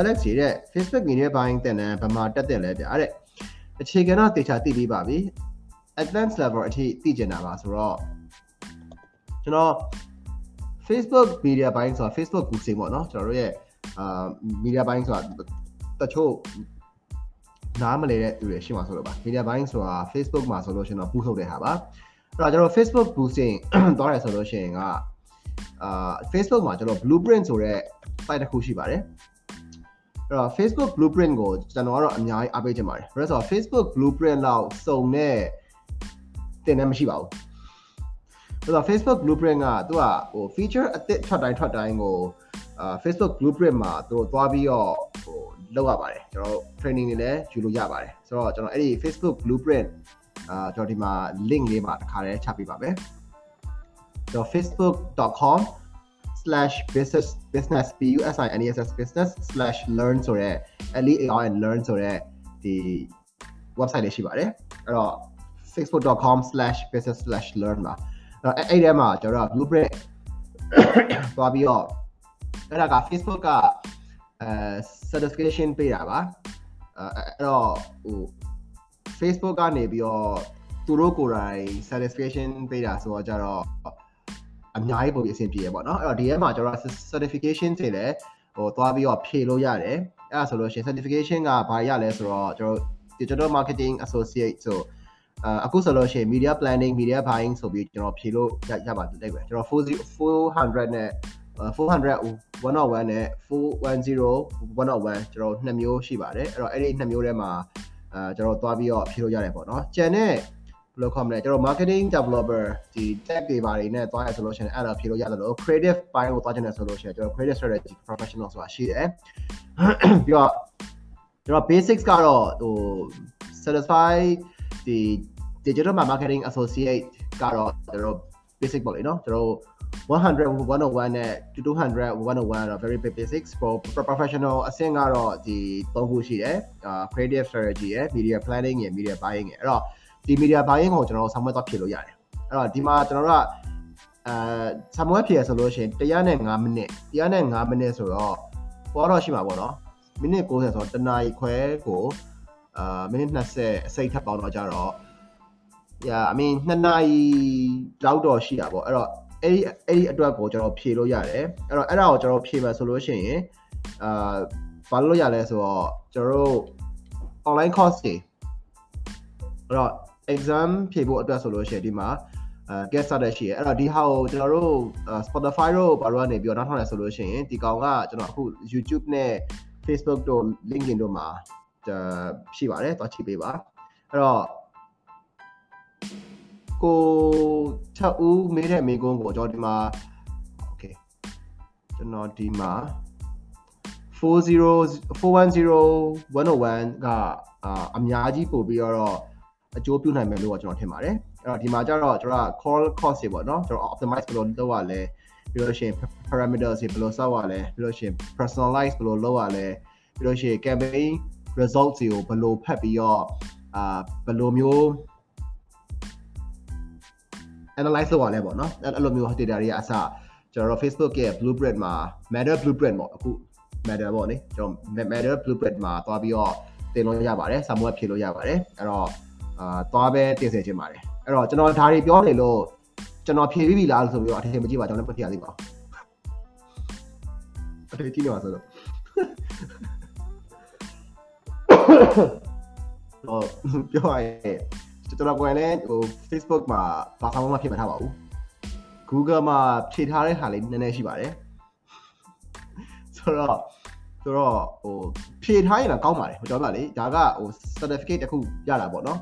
Alex ရဲ့ Facebook media buying တင်တယ်ဘယ်မှာတက်တယ်လဲဗျာတဲ့အခြေခံတော့တေချာသိပြီးပါပြီ advanced level အထိသိကျင်တာပါဆိုတော့ကျွန်တော် Facebook media buying ဆိုတာ Facebook boosting ပေါ့နော်ကျွန်တော်တို့ရဲ့အာ media buying ဆိုတာတချို့နားမလည်တဲ့သူတွေရှိမှာဆိုလို့ပါ media buying ဆိုတာ Facebook မှာဆိုလို့ရှိရင်တော့ boost လုပ်တဲ့ဟာပါအဲ့တော့ကျွန်တော် Facebook boosting သွားရဆိုလို့ရှိရင်ကအာ Facebook မှာကျွန်တော် blueprint ဆိုတဲ့ site တစ်ခုရှိပါတယ် အဲ့တော့ Facebook blueprint ကိုကျွန်တော်ကတော့အများကြီးအားပေးချင်ပါတယ်။ဘာလို့လဲဆိုတော့ Facebook blueprint လောက်စုံတဲ့တင်နေမရှိပါဘူး။အဲ့တော့ Facebook blueprint ကသူကဟို feature အသစ်ထွက်တိုင်းထွက်တိုင်းကိုအာ Facebook blueprint မှာသူတို့သွားပြီးတော့ဟိုလောက်ရပါတယ်ကျွန်တော် training တွေလည်းယူလို့ရပါတယ်ဆိုတော့ကျွန်တော်အဲ့ဒီ Facebook blueprint အာကျွန်တော်ဒီမှာ link လေးမှာတစ်ခါတည်းချပေးပါမယ်ကျွန်တော် facebook.com slash business business b u s i n e s s business slash learn ဆိုရဲ l e a r n learn ဆိုရဲဒီ website လေးရှိပါတယ်အဲ့တော့ facebook.com slash business slash learn ပါအဲ့အဲ့ထဲမှာကျွန်တော် blueprint သွားပြီးတော့အဲ့ဒါက Facebook ကအဲ certification ပေးတာပါအဲ့တော့ဟို Facebook ကနေပြီးတော့သူတို့ကိုယ်တိုင် certification ပေးတာဆိုတော့ကြတော့ အများကြီးပုံပြီးအဆင်ပြေရပေါ့နော်အဲ့တော့ဒီထဲမှာကျွန်တော် certification တွေလည်းဟိုသွားပြီးတော့ဖြည့်လို့ရတယ်အဲ့ဒါဆိုလို့ရှိရင် certification ကဘာရလဲဆိုတော့ကျွန်တော် digital marketing associate ဆိုအခုဆိုလို့ရှိရင် media planning media buying ဆိုပြီးကျွန်တော်ဖြည့်လို့ရရပါတယ်တဲ့ကျွန်တော်400နဲ့400 101နဲ့410 101ကျွန်တော်နှစ်မျိုးရှိပါတယ်အဲ့တော့အဲ့ဒီနှစ်မျိုးထဲမှာအဲကျွန်တော်သွားပြီးတော့ဖြည့်လို့ရတယ်ပေါ့နော်ကျန်တဲ့ ဘယ်လိုခေါ်မလဲကျွန်တော် marketing developer ဒီ tech တွေဘာတွေနဲ့သွားရဆိုလို့ရှိရင်အဲ့ဒါဖြည့်လို့ရတယ်လို့ creative ဘိုင်းကိုသွားချင်တယ်ဆိုလို့ရှိရင်ကျွန်တော် creative strategy professional ဆိုတာရှိတယ်ပြီးတော့ကျွန်တော် basics ကတော့ဟို certified ဒီ digital marketing associate ကတော့ကျွန်တော် basic ပေါ့လေနော်ကျွန်တော်100 101နဲ့200 101တော့ very basics for professional အဆင့်ကတော့ဒီ၃ခုရှိတယ်အာ creative strategy ရယ် media planning ရယ် media buying ရယ်အဲ့တော့ ဒီ media buying ကိုကျွန်တော်ဆောင်မွဲသွားဖြည့်လို့ရတယ်အဲ့တော့ဒီမှာကျွန်တော်တို့ကအဲဆောင်မွဲဖြည့်ရဆိုလို့ရှိရင်105မိနစ်105မိနစ်ဆိုတော့ပေါ်တော့ရှိမှာပေါ့နော်မိနစ်60ဆိုတော့တနာရီခွဲကိုအာမိနစ်20အစိတ်ထပ်ပေါင်းတော့ကြတော့ yeah i mean 2နာရီလောက်တော့ရှိတာပေါ့အဲ့တော့အဲ့ဒီအဲ့ဒီအတွက်ကိုကျွန်တော်ဖြည့်လို့ရတယ်အဲ့တော့အဲ့ဒါကိုကျွန်တော်ဖြည့်မယ်ဆိုလို့ရှိရင်အာဘာလို့ရလဲဆိုတော့ကျွန်တော်တို့ online course တွေအဲ့တော့ exam ဖြေဖို့အတွက်ဆိုလို့ရှိရင်ဒီမှာအဲ guest starter ရှိရဲအဲ့တော့ဒီဟာကိုကျွန်တော်တို့ Spotify တို့ဘာလို့ကနေပြီးတော့နောက်ထောင်ရဆိုလို့ရှိရင်ဒီကောင်ကကျွန်တော်အခု YouTube နဲ့ Facebook တို့ LinkedIn တို့မှာရှိပါတယ်သွားချိန်ပေးပါအဲ့တော့ကိုချက်ဦးမေးတဲ့မိကုန်းကိုကျွန်တော်ဒီမှာ okay ကျွန်တော်ဒီမှာ410 410 101ကအာအများကြီးပို့ပြီးတော့ အကျိုးပြုနိုင်မယ်လို့ကျွန်တော်ထင်ပါတယ်အဲ့တော့ဒီမှာကျတော့ကျွန်တော် call cost တွေပေါ့နော်ကျွန်တော် optimize ဘယ်လိုလုပ်ရလဲပြီးလို့ရှိရင် parameters တွေဘယ်လိုစောက်ရလဲပြီးလို့ရှိရင် personalize ဘယ်လိုလုပ်ရလဲပြီးလို့ရှိရင် campaign results တွေကိုဘယ်လိုဖတ်ပြီးတော့အာဘယ်လိုမျိုး analyze လုပ်ရလဲပေါ့နော်အဲ့လိုမျိုး data တွေကအစကျွန်တော်တို့ Facebook ရဲ့ blueprint မှာ matter blueprint ပေါ့အခု matter ပေါ့လေကျွန်တော် matter blueprint မှာသွားပြီးတော့တင်လို့ရပါတယ်စာမွေးဖြည့်လို့ရပါတယ်အဲ့တော့ အာသွားပဲတင်စေချင်ပါတယ်အဲ့တော့ကျွန်တော်ဒါတွေပြောနေလို့ကျွန်တော်ဖြည့်ပြီးပြီလားဆိုပြီးတော့အထင်မကြီးပါကျွန်တော်လည်းမဖြည့်ရသေးပါဘူးအထင်ကြီးနေပါဆိုတော့ဟောပြောရရင်ကျွန်တော်ကိုယ်လည်းဟို Facebook မှာဘာမှမဖြစ်မထားပါဘူး Google မှာဖြည့်ထားတဲ့ဟာလေးနည်းနည်းရှိပါတယ်ဆိုတော့ဆိုတော့ဟိုဖြည့်ထားရင်တော့ကောင်းပါတယ်ဟိုကြောင့်ပါလေဒါကဟို certificate တစ်ခုရတာပေါ့နော်